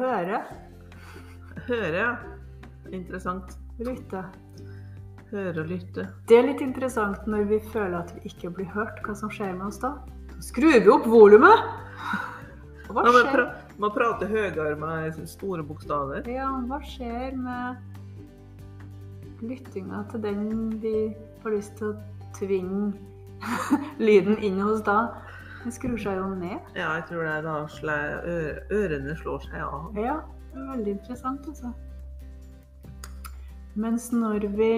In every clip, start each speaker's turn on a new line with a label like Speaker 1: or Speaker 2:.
Speaker 1: høre.
Speaker 2: Høre, ja. Interessant.
Speaker 1: Lytte.
Speaker 2: Høre og lytte.
Speaker 1: Det er litt interessant når vi føler at vi ikke blir hørt, hva som skjer med oss da. Da skrur vi opp volumet! Hva skjer?
Speaker 2: Ja, pra man prater høyere med store bokstaver.
Speaker 1: Ja, hva skjer med lyttinga til den vi har lyst til å tvinge lyden inn hos da? Den skrur seg jo ned.
Speaker 2: Ja, jeg tror det er da ørene slår seg av.
Speaker 1: Ja, det er veldig interessant, altså. Mens når vi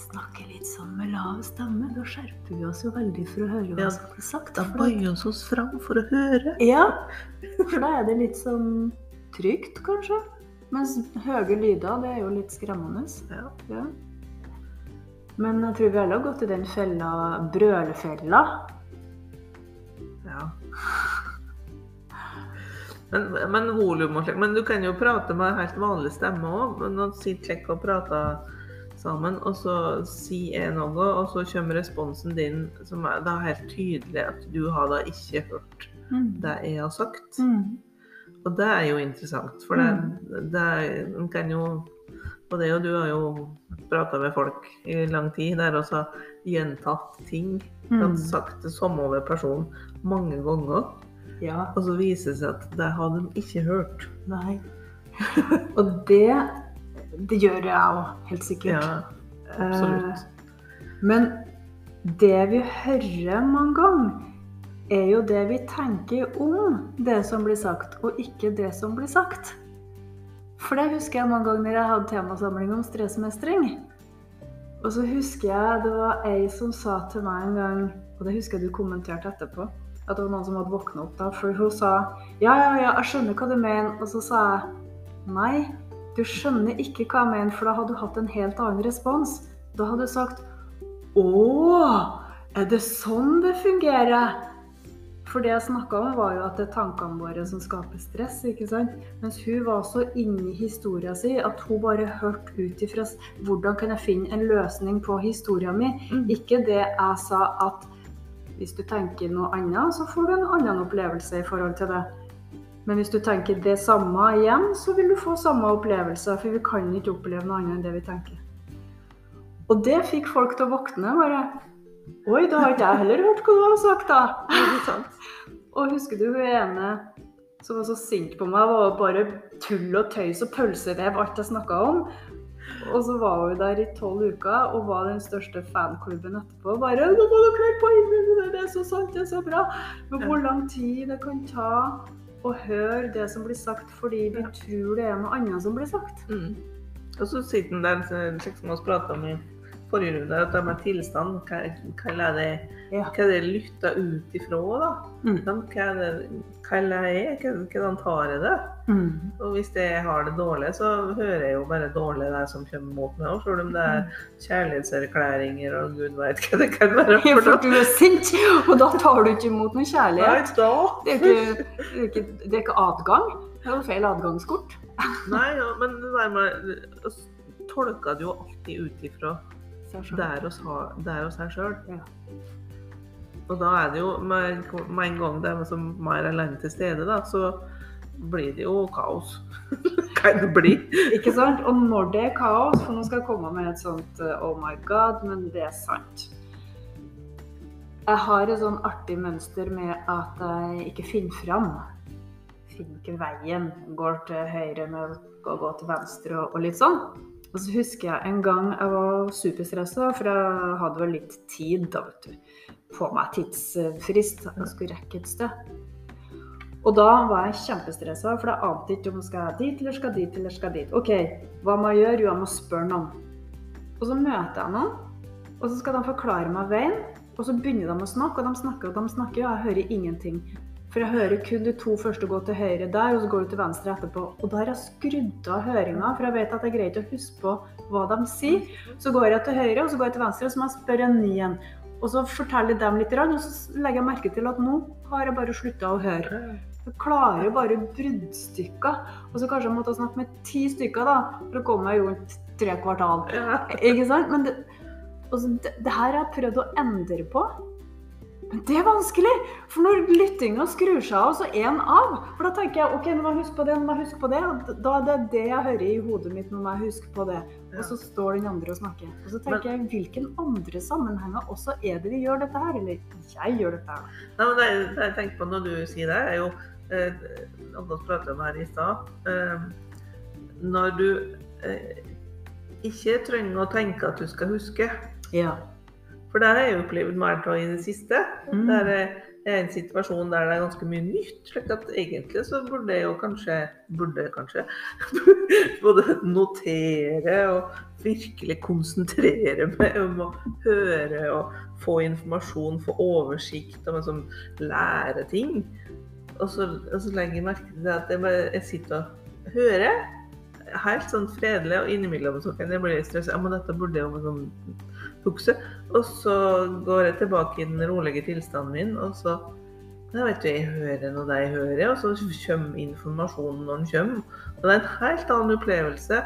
Speaker 1: snakker litt sånn med lav stemme, da skjerper vi oss jo veldig for å høre hva
Speaker 2: Ja,
Speaker 1: som blir sagt.
Speaker 2: Da- bøyer vi oss fram for å høre.
Speaker 1: Ja, for da er det litt sånn trygt, kanskje. Mens høye lyder, det er jo litt skremmende.
Speaker 2: Ja.
Speaker 1: Ja. Men jeg tror vi alle har gått i den fella, brølefella.
Speaker 2: Ja. Men, men volum og slik. Men du kan jo prate med helt vanlig stemme òg. Når sitter slik og prater sammen, og så sier jeg noe, og så kommer responsen din som er da helt tydelig at du har da ikke hørt det jeg har sagt.
Speaker 1: Mm.
Speaker 2: Og det er jo interessant, for det, det er- en kan jo Og det og du har jo prata med folk i lang tid der også har gjentatt ting.
Speaker 1: Mm.
Speaker 2: hadde sagt det samme over person mange ganger.
Speaker 1: Ja.
Speaker 2: Og så viser det seg at det hadde de ikke hørt.
Speaker 1: Nei. Og det, det gjør jeg òg, helt sikkert.
Speaker 2: Ja, absolutt.
Speaker 1: Eh, Men det vi hører mange ganger, er jo det vi tenker om det som blir sagt, og ikke det som blir sagt. For det husker jeg mange ganger når jeg hadde temasamling om stressmestring. Og så husker jeg det var ei som sa til meg en gang, og det husker jeg du kommenterte etterpå, at det var noen som hadde våkna opp da, for hun sa ja, ja, ja, jeg skjønner hva du mener. Og så sa jeg nei, du skjønner ikke hva jeg mener, for da hadde du hatt en helt annen respons. Da hadde du sagt Å, er det sånn det fungerer? For det jeg snakka om, var jo at det er tankene våre som skaper stress. ikke sant? Mens hun var så inni historia si at hun bare hørte ut ifra hvordan kan jeg finne en løsning på historia mi.
Speaker 2: Mm.
Speaker 1: Ikke det jeg sa at hvis du tenker noe annet, så får du en annen opplevelse i forhold til det. Men hvis du tenker det samme igjen, så vil du få samme opplevelse. For vi kan ikke oppleve noe annet enn det vi tenker. Og det fikk folk til å våkne. bare Oi, da har ikke jeg heller hørt hva du har sagt, da. Og husker du hun ene som var så sint på meg, var bare tull og tøys og pølsevev, alt jeg snakka om. Og så var hun der i tolv uker og var den største fanklubben etterpå. Bare 'Nå må dere høre på innholdet, det er så sant, det er så bra'. Men hvor lang tid det kan ta å høre det som blir sagt fordi vi tror det er noe annet som blir sagt.
Speaker 2: Mm. Og så sitter den slik som vi pratet om i forrige runde, at det med tilstand, hva, hva er det
Speaker 1: Ja.
Speaker 2: hva er det lytta ut ifra, da?
Speaker 1: Mm.
Speaker 2: Hva er det hva er jeg? er? Hvordan tar jeg det?
Speaker 1: Mm.
Speaker 2: Og hvis jeg har det dårlig, så hører jeg jo bare dårlig det som kommer mot meg selv om det er kjærlighetserklæringer og gud veit hva det kan være. For
Speaker 1: for du er sint, og da tar du ikke imot noe
Speaker 2: Nei,
Speaker 1: kjærlighet.
Speaker 2: da
Speaker 1: Det er ikke, det er ikke, det er ikke adgang. Det er noe feil adgangskort.
Speaker 2: Nei, ja, men det der med tolka tolker det jo alltid ut ifra der er oss her sjøl.
Speaker 1: Ja.
Speaker 2: Og da er det jo med, med en gang det er som mer alene til stede, da, så blir det jo kaos. Kan det bli?
Speaker 1: Ikke sant? Og når det er kaos, for nå skal jeg komme med et sånt uh, oh my god, men det er sant. Jeg har et sånn artig mønster med at jeg ikke finner fram. Finner ikke veien. Går til høyre med å gå til venstre og litt sånn. Og så husker jeg en gang jeg var superstressa, for jeg hadde vel litt tid da, vet du, på meg tidsfrist. Jeg skulle rekke et sted. Og da var jeg kjempestressa, for jeg ante ikke om jeg skal dit eller skal dit eller skal dit. OK, hva må jeg gjøre? Jo, jeg må spørre noen. Og så møter jeg noen, og så skal de forklare meg veien. Og så begynner de å snakke, og de snakker og de snakker, og jeg hører ingenting. For jeg hører kun de to første gå til høyre der, og så går du til venstre etterpå. Og da har jeg skrudd av høringa, for jeg vet at det er greit å huske på hva de sier. Så går jeg til høyre, og så går jeg til venstre, og så må jeg spørre en ny en. Og så forteller dem litt, og så legger jeg merke til at nå har jeg bare slutta å høre. Jeg klarer bare bruddstykker. Og så kanskje jeg måtte snakke med ti stykker da, for å komme meg rundt tre kvartal. Ikke sant? Men det, altså, det, det her har jeg prøvd å endre på. Men det er vanskelig! For når lyttinga skrur seg av, så er den av. For da tenker jeg ok, nå må jeg huske på det, nå må jeg huske på det. og Da er det det jeg hører i hodet mitt, nå må jeg huske på det. Og så står den andre og snakker. Og så tenker jeg, hvilken andre sammenhenger også er det vi gjør dette her? Eller jeg gjør dette her.
Speaker 2: Nei, men det, jeg tenker på når du sier det, er jo eh, vi pratet om her i stad. Eh, når du eh, ikke trenger å tenke at du skal huske.
Speaker 1: Ja.
Speaker 2: For det har jeg opplevd mer Erna i det siste.
Speaker 1: Mm.
Speaker 2: Der jeg er en situasjon der det er ganske mye nytt. slik at egentlig så burde jeg jo kanskje Burde kanskje både notere og virkelig konsentrere meg om å høre og få informasjon, få oversikt og liksom lære ting. Og så, og så legger jeg merke til at jeg, bare, jeg sitter og hører. Helt sånn fredelig, og innimellom så kan jeg bli stressa. Ja, men dette burde jo liksom huske. Og så går jeg tilbake i den rolige tilstanden min, og så jeg vet du, jeg hører når jeg hører, og så kommer informasjonen når den kommer. Og det er en helt annen opplevelse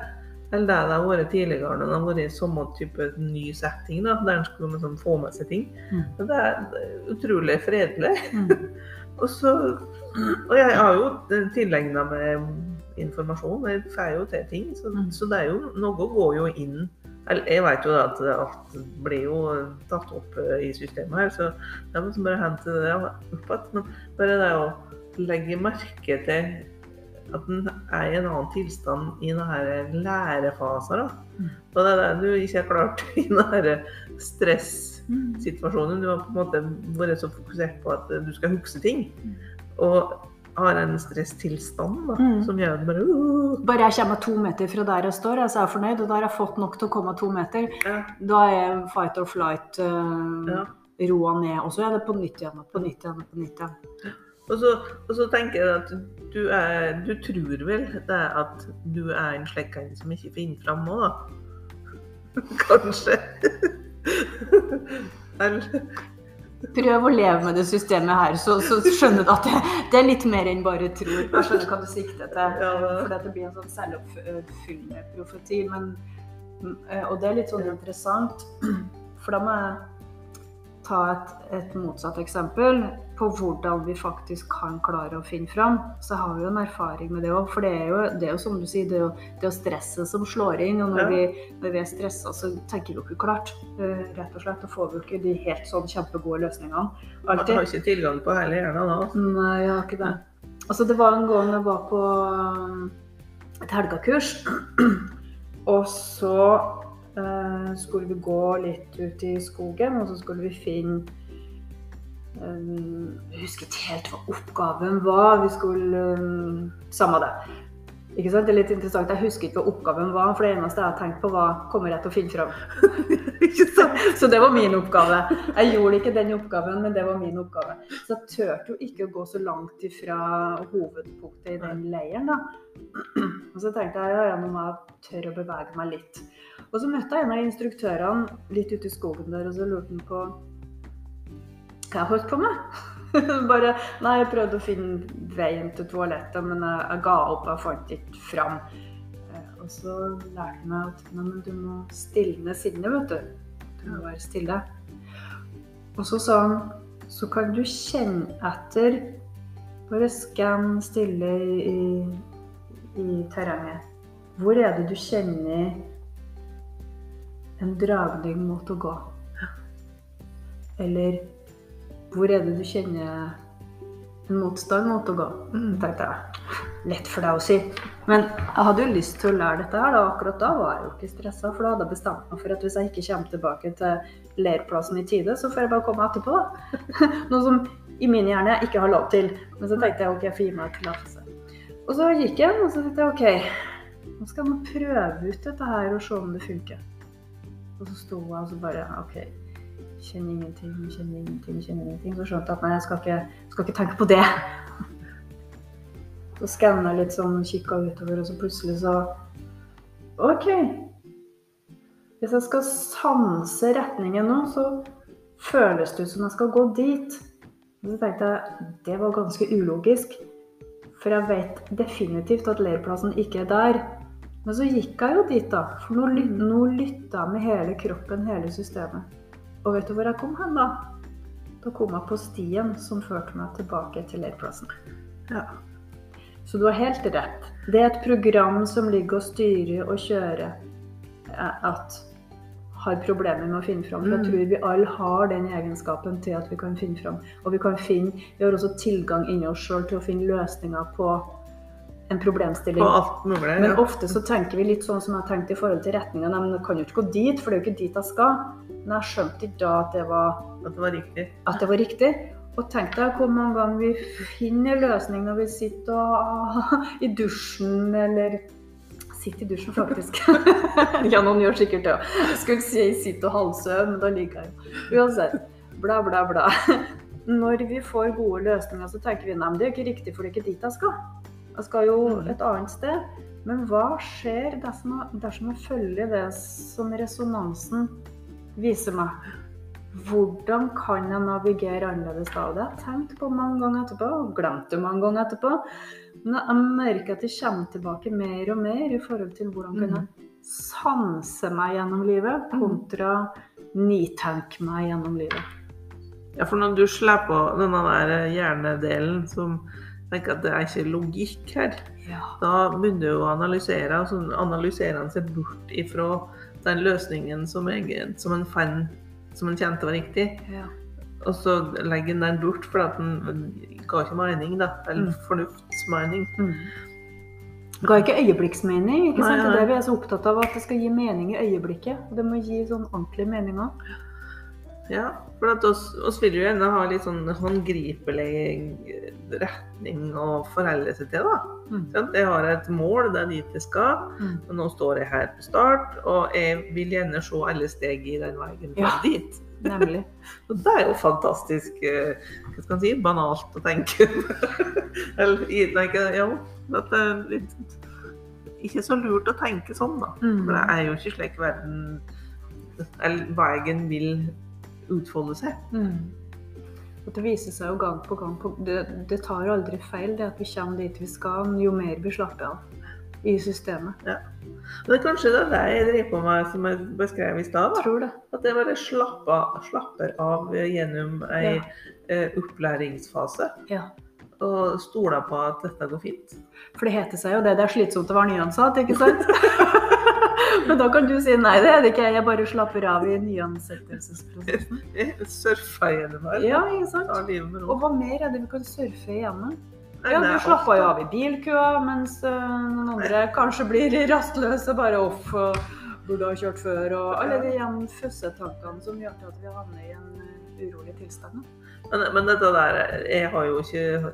Speaker 2: enn det det har vært tidligere når det har vært i samme type ny setting, da, der en skulle liksom få med seg ting.
Speaker 1: Mm.
Speaker 2: Og det er utrolig fredelig.
Speaker 1: Mm.
Speaker 2: Og så Og jeg har jo tilegna meg informasjon, jeg får jo til ting, så,
Speaker 1: Mm.
Speaker 2: så det er jo Noe går jo inn Jeg vet jo at alt blir jo tatt opp eh, i systemet her, så det er bare å hente det opp igjen. Men bare det å legge merke til at en er i en annen tilstand i denne lærefasen. Da.
Speaker 1: Mm.
Speaker 2: Og det er det du ikke har klart i denne stress-situasjonen. Du har på en måte vært så fokusert på at du skal huske ting.
Speaker 1: Mm.
Speaker 2: Og har en stresstilstand da,
Speaker 1: Mm.
Speaker 2: som gjør det bare uh,
Speaker 1: Bare jeg kommer to meter fra der jeg står, jeg, så er jeg fornøyd. Og da har jeg fått nok til å komme to meter.
Speaker 2: ja,
Speaker 1: Da er fight or flight uh,
Speaker 2: ja.
Speaker 1: roa ned. Og så er det på nytt igjen og på nytt igjen og på nytt igjen.
Speaker 2: Og så, og så tenker jeg at du, er, du tror vel det er at du er en slik som ikke finner fram nå, da? Kanskje. Eller
Speaker 1: Prøv å leve med det systemet her, så, så skjønner du at det, det er litt mer enn bare tro. Jeg skjønner hva du sikter til. For det blir en sånn selvoppfyllende profeti. Men, og det er litt sånn interessant, for da må jeg ta et, et motsatt eksempel på hvordan vi faktisk kan klare å finne fram. Så har vi jo en erfaring med det òg. For det er, jo, det er jo som du sier, det er jo, det er stresset som slår inn. Og når,
Speaker 2: Ja.
Speaker 1: vi, når vi er stressa, så tenker vi jo ikke klart. eh, Rett og slett. Og får vi jo ikke de helt sånn kjempegode løsningene. Alltid.
Speaker 2: har ikke tilgang på hele hjernen da.
Speaker 1: Nei, jeg har ikke det. Altså, det var en gang jeg var på um, et helgakurs, og så eh, skulle vi gå litt ut i skogen, og så skulle vi finne um, Jeg husker helt hva oppgaven var. Vi skulle um, Samme det. Ikke sant? Det er litt interessant. Jeg husker ikke hva oppgaven var, for det eneste jeg har tenkt på, var kommer jeg til å finne fram. Så det var min oppgave. Jeg gjorde ikke den oppgaven, men det var min oppgave. Så jeg turte jo ikke å gå så langt ifra hovedpunktet i den leiren, da. Og så tenkte jeg ja, nå må jeg tørre å bevege meg litt. Og så møtte jeg en av instruktørene litt ute i skogen der, og så lurte han på jeg holdt på med. Bare Nei, jeg prøvde å finne veien til toalettet, men jeg, jeg ga opp. Jeg fant ikke fram. Eh, Og så lærte jeg meg at nei, du må stilne sinnet, vet du. Du må være stille. Og så sa han så kan du kjenne etter Bare skann stille i, i terrenget. Hvor er det du kjenner en dragning mot å gå? Eller hvor er det du kjenner en motstand mot å gå?
Speaker 2: Mm.
Speaker 1: tenkte jeg. Lett for deg å si. Men jeg hadde jo lyst til å lære dette her, da. Akkurat da var jeg jo ikke stressa, for da hadde jeg bestemt meg for at hvis jeg ikke kommer tilbake til leirplassen i tide, så får jeg bare komme etterpå, da. Noe som i min hjerne jeg ikke har lov til. Men så tenkte jeg OK, jeg får gi meg en tillatelse. Og så gikk jeg, og så tenkte jeg OK, nå skal jeg prøve ut dette her og se om det funker. Og så sto jeg og så bare OK. Kjenner ingenting, kjenner ingenting, kjenner ingenting. Så skjønte jeg at nei, jeg skal ikke, skal ikke tenke på det. Så skanna jeg litt sånn, kikka utover, og så plutselig så OK. Hvis jeg skal sanse retningen nå, så føles det ut som jeg skal gå dit. Så tenkte jeg det var ganske ulogisk. For jeg vet definitivt at leirplassen ikke er der. Men så gikk jeg jo dit, da. For nå, nå lytta jeg med hele kroppen, hele systemet. Og vet du hvor jeg kom hen, da? Da kom jeg på stien som førte meg tilbake til leirplassen.
Speaker 2: Ja.
Speaker 1: Så du har helt rett. Det er et program som ligger og styrer og kjører eh, at har problemer med å finne fram. For jeg
Speaker 2: Mm.
Speaker 1: tror vi alle har den egenskapen til at vi kan finne fram. Og vi kan finne, vi har også tilgang inni oss sjøl til å finne løsninger på en problemstilling.
Speaker 2: Mulig.
Speaker 1: Men ofte så tenker vi litt sånn som jeg tenkte i forhold til retninga. Nei, men jeg kan jo ikke gå dit, for det er jo ikke dit jeg skal. Men jeg skjønte ikke da at det var
Speaker 2: At det var riktig.
Speaker 1: at det var riktig. Og tenk deg hvor mange ganger vi finner løsning når vi sitter og, i dusjen, eller Sitter i dusjen, faktisk. ja, noen gjør sikkert det òg. Skulle si jeg sitter og halvsøv, men da ligger jeg jo. Uansett. Bla, bla, bla. Når vi får gode løsninger, så tenker vi nei, men det er ikke riktig, for det er ikke dit jeg skal. Jeg skal jo
Speaker 2: Mm.
Speaker 1: et annet sted. Men hva skjer dersom jeg, dersom jeg følger det som resonansen viser meg? Hvordan kan jeg navigere annerledes da? Det har jeg tenkt på mange ganger etterpå, og glemt det mange ganger etterpå. Men jeg merker at det kommer tilbake mer og mer i forhold til hvordan kan jeg sanse meg gjennom livet, kontra nitenke meg gjennom livet.
Speaker 2: Ja, for når du slipper på denne der hjernedelen som tenker at det er ikke logikk her,
Speaker 1: Ja.
Speaker 2: da begynner du å analysere, og så analyserer han seg bort ifra den løsningen som, jeg, som en fan som en kjente var riktig.
Speaker 1: ja.
Speaker 2: Og så legger han den bort fordi at den ga ikke mening, da. Eller
Speaker 1: Mm.
Speaker 2: fornuftsmening.
Speaker 1: Mm. Ga ikke øyeblikksmening. ikke
Speaker 2: Nei,
Speaker 1: sant? Det er det vi er så opptatt av, at det skal gi mening i øyeblikket. Det må gi sånn ordentlig mening òg.
Speaker 2: Ja, for at oss, oss vil jo gjerne ha litt sånn håndgripelig retning å forholde seg til, da.
Speaker 1: Mm.
Speaker 2: Jeg har et mål, det er dit jeg skal.
Speaker 1: Mm.
Speaker 2: Og nå står jeg her på start, og jeg vil gjerne se alle steg i den veien
Speaker 1: Ja.
Speaker 2: dit.
Speaker 1: Nemlig.
Speaker 2: Og det er jo fantastisk eh, hva skal man si, banalt å tenke. Eller i- jo, ikke, at det er litt ikke så lurt å tenke sånn, da.
Speaker 1: Mm.
Speaker 2: For det er jo ikke slik verden eller veien vil utfolde seg.
Speaker 1: Mm. Og det viser seg jo gang på gang på, det, det tar aldri feil, det at vi kommer dit vi skal, jo mer vi slapper av i systemet.
Speaker 2: Men det er kanskje det er det jeg driver på med, som jeg beskrev i stad. At jeg bare slapper, slapper av gjennom ei
Speaker 1: Ja.
Speaker 2: eh, opplæringsfase.
Speaker 1: Ja.
Speaker 2: Og stoler på at dette går fint.
Speaker 1: For det heter seg jo det. Det er slitsomt å være nyansatt, ikke sant? Men da kan du si nei, det er det ikke. Jeg bare slapper av i nyansettelsesprosessen.
Speaker 2: Surfer gjennom her.
Speaker 1: Ja, ikke sant? Og hva mer er det vi kan surfe igjennom? Ja, du slappa jo av i bilkøa, mens øh, noen andre kanskje blir rastløse bare off og burde ha kjørt før. Og alle de igjen føssetankene som gjør at vi havner i en øh, urolig tilstand.
Speaker 2: Men, men dette der Jeg har jo ikke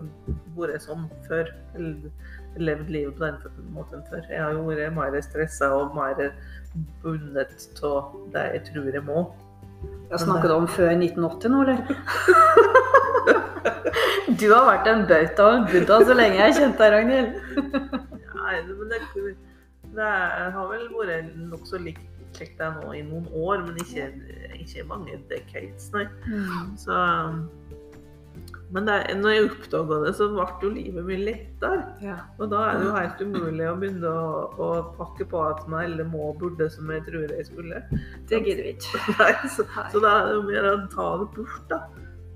Speaker 2: vært sånn før. Eller levd livet på den måten før. Jeg har jo vært mer stressa og mer bundet av det jeg tror jeg må.
Speaker 1: Jeg snakket om før 1980 nå, eller? Du har vært en bauta og en buddha så lenge jeg har kjent deg, Ragnhild.
Speaker 2: Nei, men det, det har vel vært nokså likt kjekt er nå i noen år, men ikke, ikke mange decades, nei.
Speaker 1: Mm.
Speaker 2: Så Men det, når jeg oppdaga det, så ble jo livet mye lettere.
Speaker 1: Ja.
Speaker 2: Og da er det jo helt umulig å begynne å, å pakke på at man eller må burde som jeg tror jeg skulle.
Speaker 1: Det gidder vi ikke.
Speaker 2: Nei, så, så da er det jo mer å ta det bort, da.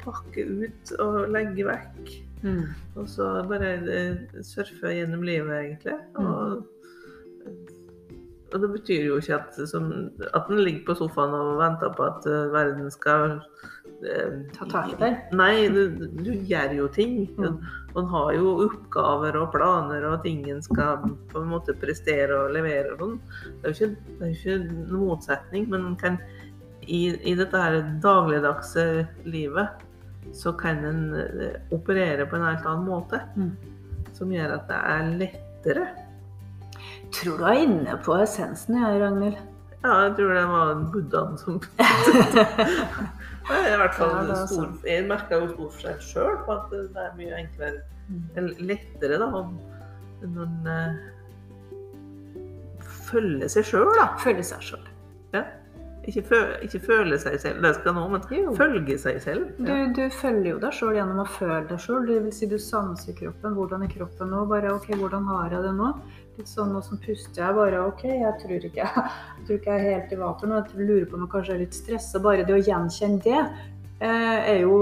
Speaker 2: Pakke ut og legge vekk.
Speaker 1: Mm.
Speaker 2: Og så bare eh, surfe gjennom livet, egentlig. Og, og det betyr jo ikke at, som, at en ligger på sofaen og venter på at eh, verden skal
Speaker 1: Ta tak i det?
Speaker 2: Nei, du, du gjør jo ting.
Speaker 1: Mm.
Speaker 2: Man har jo oppgaver og planer og ting en skal på en måte prestere og levere og sånn. Det er jo ikke, det er ikke noen motsetning, men man kan i, i dette her dagligdagse livet så kan en eh, operere på en helt annen måte.
Speaker 1: Mm.
Speaker 2: Som gjør at det er lettere.
Speaker 1: Tror du er inne på essensen, jeg, Ragnhild.
Speaker 2: Ja, jeg tror det var buddhaen som Nei, i hvert fall
Speaker 1: Ja, er
Speaker 2: stor. Jeg merka jo stor forskjell sjøl på at det er mye enklere eller lettere da, om noen uh, følger seg sjøl, da.
Speaker 1: Følge seg sjøl.
Speaker 2: Ikke, fø, ikke føle seg selv, det skal nå, men
Speaker 1: Jo.
Speaker 2: følge seg selv.
Speaker 1: Du, du følger jo deg sjøl gjennom å føle deg sjøl. Det vil si du sanser kroppen. Hvordan er kroppen nå? Bare OK, hvordan har jeg det nå? Litt sånn nå som puster jeg bare OK, jeg tror ikke jeg, tror ikke jeg er helt i vater nå. Jeg lurer på om jeg kanskje er litt stressa. Bare det å gjenkjenne det eh, er jo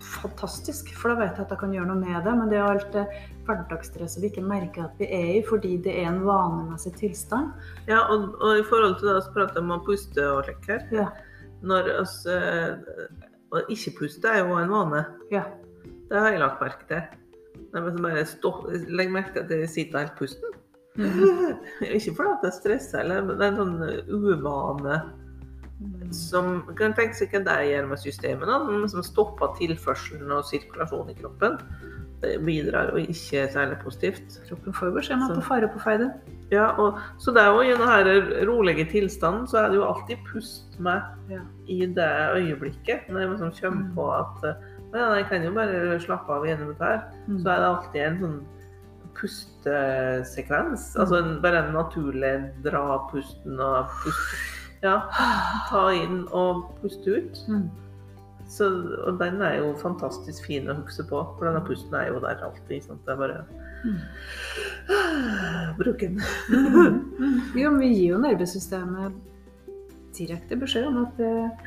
Speaker 1: fantastisk, for da vet jeg at jeg kan gjøre noe med det. Men det er alt det hverdagsstresset vi ikke merker at vi er i, fordi det er en vanemessig tilstand.
Speaker 2: Ja, og, og i forhold til det vi prater om å puste og slikt her
Speaker 1: Ja.
Speaker 2: Når oss, eh, Å ikke puste er jo en vane.
Speaker 1: Ja.
Speaker 2: Det har jeg lagt merke til. Nei, men så bare stopp, Legg merke til at jeg sitter helt pusten. Ikke fordi at jeg stresser, eller men det er en sånn uvane som kan tenke seg hva det gjør med systemet, men som stopper tilførselen og sirkulasjonen i kroppen. Det bidrar jo ikke særlig positivt.
Speaker 1: Kroppen får jo beskjed om at det er fare på ferde.
Speaker 2: Ja, og, så det er jo i denne rolige tilstanden så er det jo alltid pust med
Speaker 1: Ja.
Speaker 2: i det øyeblikket. Når jeg liksom kommer på at eh, ja, jeg kan jo bare slappe av gjennom dette her, så er det alltid en sånn pustesekvens. Altså en, bare en naturlig dra pusten og puste. Ja, ta inn og puste ut.
Speaker 1: Mm.
Speaker 2: Så, og den er jo fantastisk fin å huske på, for denne pusten er jo der alltid. Sånn det er bare Bruk den.
Speaker 1: Mm. Jo, vi gir jo nervesystemet direkte beskjed om at eh,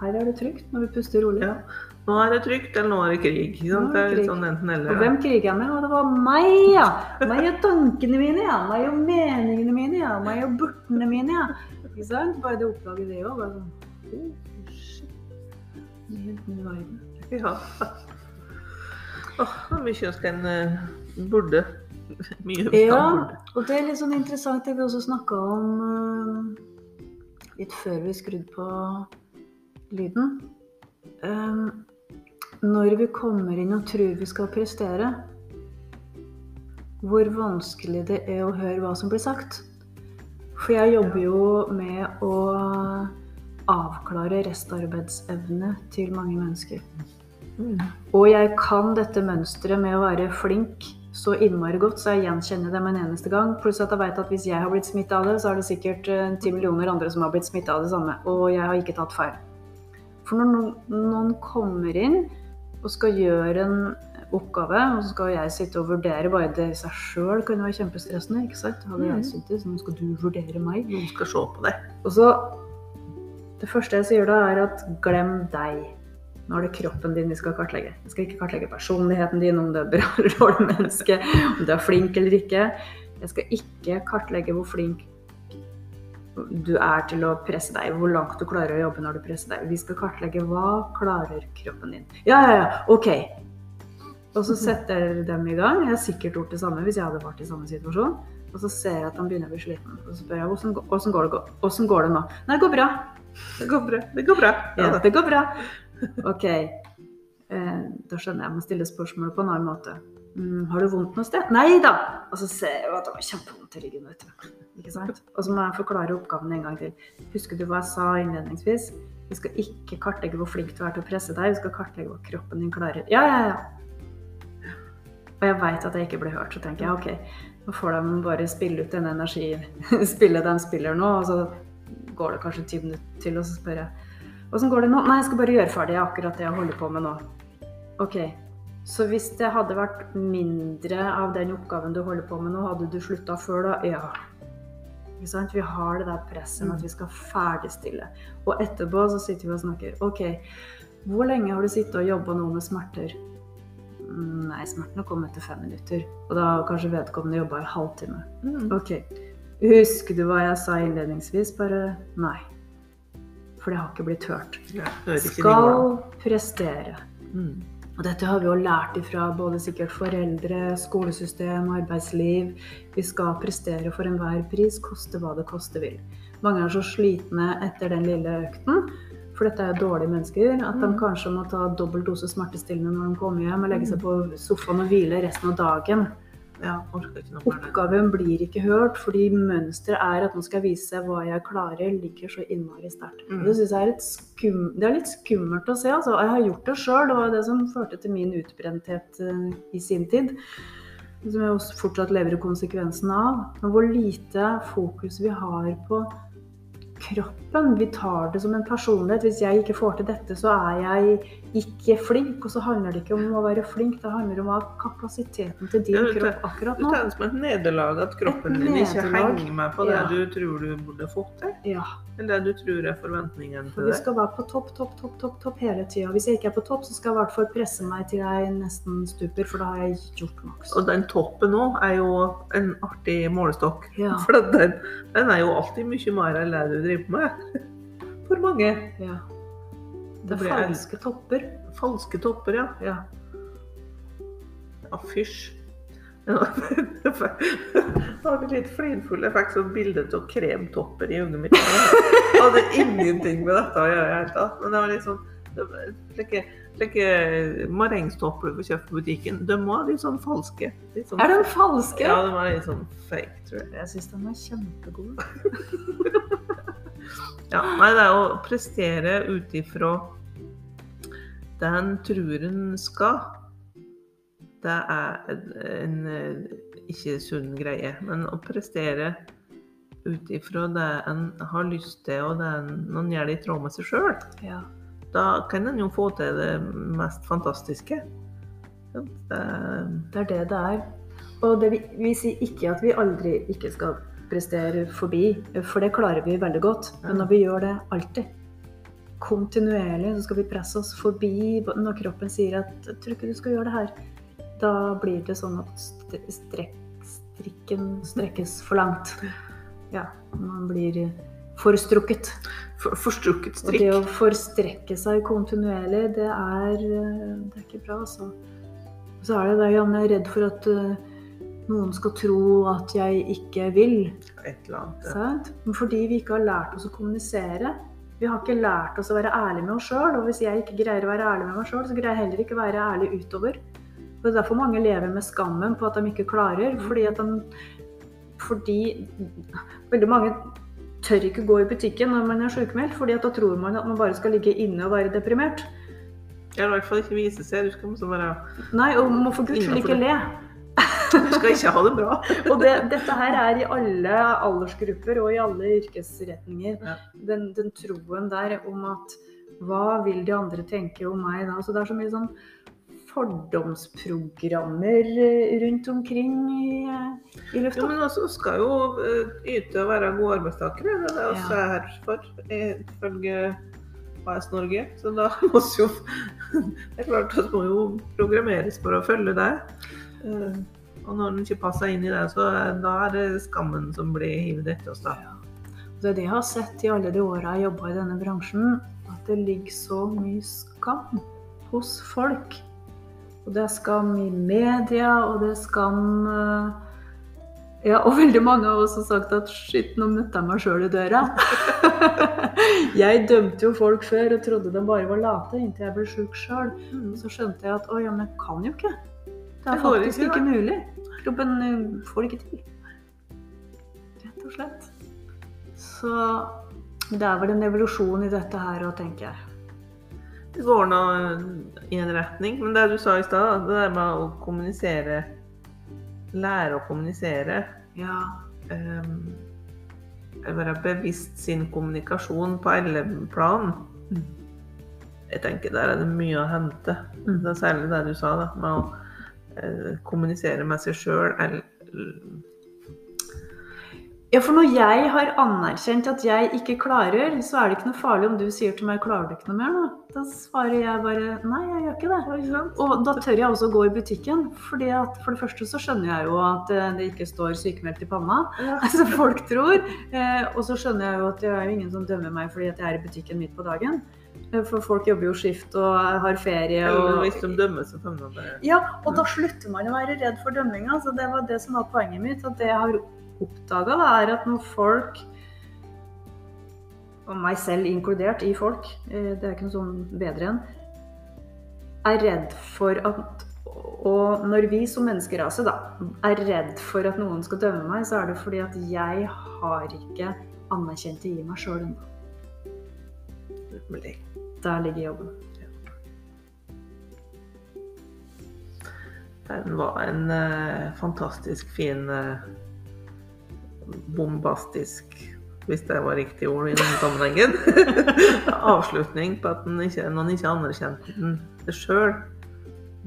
Speaker 1: her er det trygt når vi puster rolig.
Speaker 2: Ja. Nå er det trygt, eller nå er det krig. Det
Speaker 1: er det krig.
Speaker 2: sånn enten
Speaker 1: Og
Speaker 2: eller.
Speaker 1: hvem kriger jeg med? Og det var meg, ja! Meg og tankene mine, ja. Meg og meningene mine, ja. Meg og burtene mine, ja. Ikke sant? Bare det oppdaget det òg. Sånn oh, shit. Helt ny verden.
Speaker 2: Ja. Åh, er mye ønsker en uh, burde. Mye ønsker
Speaker 1: Ja,
Speaker 2: burde.
Speaker 1: og det er litt sånn interessant det vi også snakka om uh, litt før vi skrudde på lyden. Eh, når vi kommer inn og tror vi skal prestere, hvor vanskelig det er å høre hva som blir sagt. For jeg jobber jo med å avklare restarbeidsevne til mange mennesker.
Speaker 2: Mm.
Speaker 1: Og jeg kan dette mønsteret med å være flink så innmari godt, så jeg gjenkjenner det med en eneste gang. Pluss at jeg vet at hvis jeg har blitt smitta av det, så er det sikkert eh, ti millioner andre som har blitt smitta av det samme. Og jeg har ikke tatt feil. For når noen kommer inn og skal gjøre en oppgave, og så skal jeg sitte og vurdere bare det i seg sjøl, kan jo være kjempestressende. ikke sant? Hadde jeg
Speaker 2: Mhm.
Speaker 1: sittet, så nå skal du vurdere meg.
Speaker 2: Noen skal se på det.
Speaker 1: Og så Det første jeg sier da, er at glem deg. Nå er det kroppen din vi skal kartlegge. Jeg skal ikke kartlegge personligheten din, om du er bra eller dårlig menneske, om du er flink eller ikke. Jeg skal ikke kartlegge hvor flink du er til å presse deg, hvor langt du klarer å jobbe når du presser deg. Vi skal kartlegge hva klarer kroppen din. Ja, ja, ja, ok. Og så setter dem i gang. Jeg har sikkert gjort det samme hvis jeg hadde vært i samme situasjon. Og så ser jeg at han begynner å bli sliten. Og så spør jeg hvordan, går- går, går det nå. Nei, det går bra.
Speaker 2: Det går bra. Det går bra.
Speaker 1: Ja, det går bra. Ok. Eh, da skjønner jeg. Jeg må stille spørsmålet på en annen måte. Mm, har du vondt noe sted? Nei da! Og så ser jeg jo at det var kjempevondt i ryggen. vet du. Ikke sant? Og så må jeg forklare oppgaven en gang til. Husker du hva jeg sa innledningsvis? Vi skal ikke kartlegge hvor flink du er til å presse deg, vi skal kartlegge hva kroppen din klarer. Ja, ja, ja. Og jeg veit at jeg ikke ble hørt, så tenker jeg ok, nå får de bare spille ut den energi, spille de spiller nå, og så går det kanskje ti minutter til, og så spør jeg Åssen går det nå? Nei, jeg skal bare gjøre ferdig akkurat det jeg holder på med nå. Ok, så hvis det hadde vært mindre av den oppgaven du holder på med nå, hadde du slutta før da? Ja. Ikke sant? Vi har det der presset med at vi skal ferdigstille. Og etterpå så sitter vi og snakker. Ok, hvor lenge har du sittet og jobba nå med smerter? Nei, Nei, smertene kom etter fem minutter. Og da har kanskje vedkommende jobba i halvtime.
Speaker 2: Mm.
Speaker 1: Ok. Husker du hva jeg sa innledningsvis? Bare nei. For det har ikke blitt hørt.
Speaker 2: Ja, ikke
Speaker 1: Skal prestere.
Speaker 2: Mm.
Speaker 1: Og dette har vi jo lært ifra både sikkert foreldre, skolesystem, arbeidsliv. Vi skal prestere for enhver pris, koste hva det koste vil. Mange er så slitne etter den lille økten, for dette er dårlige mennesker, at de
Speaker 2: Mm.
Speaker 1: kanskje må ta dobbel dose smertestillende når de kommer hjem og legge seg på sofaen og hvile resten av dagen.
Speaker 2: Ja.
Speaker 1: Oppgaven blir ikke hørt, fordi mønsteret er at nå skal jeg vise hva jeg klarer, ligger så innmari sterkt.
Speaker 2: Mm.
Speaker 1: Det synes jeg er, skum, det er litt skummelt å se. Altså. Jeg har gjort det sjøl, det var det som førte til min utbrenthet uh, i sin tid. Som jeg også fortsatt lever i konsekvensen av. Men hvor lite fokus vi har på kroppen. Vi tar det som en personlighet. Hvis jeg ikke får til dette, så er jeg ikke flink. Og så handler det ikke om å være flink, det handler om å ha kapasiteten til din
Speaker 2: Ja, du
Speaker 1: kropp akkurat
Speaker 2: Du
Speaker 1: nå.
Speaker 2: tar det som et nederlag at kroppen din ikke henger med på det
Speaker 1: Ja.
Speaker 2: du tror du burde fått til.
Speaker 1: Ja,
Speaker 2: Eller det du tror er forventningen
Speaker 1: for
Speaker 2: deg.
Speaker 1: vi skal være på topp, topp, topp, topp, topp hele tida. Hvis jeg ikke er på topp, så skal jeg i hvert fall presse meg til jeg nesten stuper, for da har jeg gjort maks.
Speaker 2: Og den toppen òg er jo en artig målestokk.
Speaker 1: Ja,
Speaker 2: For den, den er jo alltid mye mer enn det du driver med. For mange.
Speaker 1: ja. Det er falske topper.
Speaker 2: falske topper, ja.
Speaker 1: Ja.
Speaker 2: Ja, fysj. Da var vi litt flinfull. Jeg fikk sånn bilde av kremtopper i øynene mine. Jeg hadde ingenting med dette å gjøre i det hele tatt. Men det var var Slike, slike marengstopper du får kjøpt på butikken, de var litt sånn falske. Litt sånn,
Speaker 1: Er de falske?
Speaker 2: Ja, de var litt sånn fake, tror jeg.
Speaker 1: Jeg syns de er kjempegode.
Speaker 2: Ja, nei, det er å prestere ut ifra det en tror en skal. Det er en, eh, ikke sunn greie. Men å prestere ut ifra det en har lyst til, og det en, gjør det i tråd med seg sjøl,
Speaker 1: Ja.
Speaker 2: da kan en jo få til det mest fantastiske. Det,
Speaker 1: Det er det det er. Og det, vi, vi sier ikke at vi aldri ikke skal prestere forbi, for det klarer vi veldig godt. Men når vi gjør det alltid, kontinuerlig, så skal vi presse oss forbi når kroppen sier at 'jeg tror ikke du skal gjøre det her', da blir det sånn at strek, strikken strekkes for langt. Ja, man blir forstrukket.
Speaker 2: for, forstrukket
Speaker 1: Og det å forstrekke seg kontinuerlig, det er, eh, det er ikke bra, altså. Så er det det, jeg er redd for at eh, noen skal tro at jeg ikke vil.
Speaker 2: Et eller annet. ja.
Speaker 1: Sant? Men fordi vi ikke har lært oss å kommunisere. Vi har ikke lært oss å være ærlige med oss sjøl. Og hvis jeg ikke greier å være ærlig med meg sjøl, så greier jeg heller ikke å være ærlig utover. Og det er derfor mange lever med skammen på at de ikke klarer. Fordi at de Fordi veldig mange tør ikke gå i butikken når man er sykemeldt, fordi at da tror man at man bare skal ligge inne og være deprimert.
Speaker 2: Eller i hvert fall ikke vise seg. Du skal liksom bare
Speaker 1: Nei, og man må for guds skyld ikke le.
Speaker 2: Du skal ikke ha det bra.
Speaker 1: Og det, dette her er i alle aldersgrupper og i alle yrkesretninger.
Speaker 2: Ja.
Speaker 1: Den, den troen der om at hva vil de andre tenke om meg da? Så det er så mye sånn fordomsprogrammer eh, rundt omkring i, i lufta.
Speaker 2: Jo, men også skal jo eh, yte og være gode arbeidstakere. Det er også
Speaker 1: Ja.
Speaker 2: er her for, eh, ifølge AS Norge. Så da må vi jo Det er klart at må jo programmeres for å følge det. Og når den ikke passer inn i det, så da er det skammen som blir hivet etter oss, da.
Speaker 1: Det er det jeg har sett i alle de åra jeg jobba i denne bransjen, at det ligger så mye skam hos folk. Og det er skam i media, og det er skam eh, Ja, og veldig mange har sagt at shit, nå møtte jeg meg sjøl i døra. jeg dømte jo folk før og trodde de bare var late inntil jeg ble sjuk sjøl. Så skjønte jeg at å ja, men jeg kan jo ikke. Det er faktisk
Speaker 2: ikke,
Speaker 1: ikke mulig. Eh, får det ikke til. Rett og slett. Så det er vel en evolusjon i dette her òg, tenker jeg.
Speaker 2: Det går nå i en retning. Men det du sa i stad, det der med å kommunisere Lære å kommunisere.
Speaker 1: Ja.
Speaker 2: um, være bevisst sin kommunikasjon på alle plan.
Speaker 1: Mm.
Speaker 2: Jeg tenker der er det mye å hente.
Speaker 1: Mm.
Speaker 2: Det er særlig det du sa, da, med å kommunisere med seg sjøl.
Speaker 1: ja, for når jeg har anerkjent at jeg ikke klarer, så er det ikke noe farlig om du sier til meg 'klarer du ikke noe mer', nå?' Da svarer jeg bare 'nei, jeg gjør ikke det'. Og da tør jeg også å gå i butikken. fordi at For det første så skjønner jeg jo at eh, det ikke står sykemeldt i panna.
Speaker 2: Ja.
Speaker 1: som folk tror. Eh, og så skjønner jeg jo at det er jo ingen som dømmer meg fordi at jeg er i butikken midt på dagen. Eh, For folk jobber jo skift og har ferie. Og,
Speaker 2: hvis de kan man bare
Speaker 1: ja, og da slutter man å være redd for dømminga. Så det var det som var poenget mitt. At det jeg har oppdaga, er at når folk og meg selv inkludert i folk, eh, det er ikke noe sånn bedre enn, er redd for at Og når vi som menneskerase da, er redd for at noen skal dømme meg, så er det fordi at jeg har ikke anerkjent det i meg sjøl ennå.
Speaker 2: Bli.
Speaker 1: Der ligger jobben.
Speaker 2: Den var en eh, fantastisk fin, eh, bombastisk hvis det var riktig ord i denne sammenhengen. Avslutning på at den ikke, når en ikke anerkjente den det sjøl,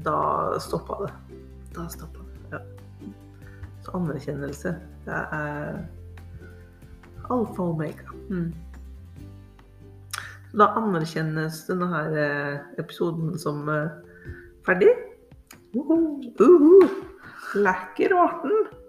Speaker 2: da stoppa det.
Speaker 1: Da stoppa det.
Speaker 2: Så anerkjennelse, det er alfa og omega.
Speaker 1: Mm.
Speaker 2: Da anerkjennes denne her eh, episoden som eh, ferdig. Uhu. Lekker arten.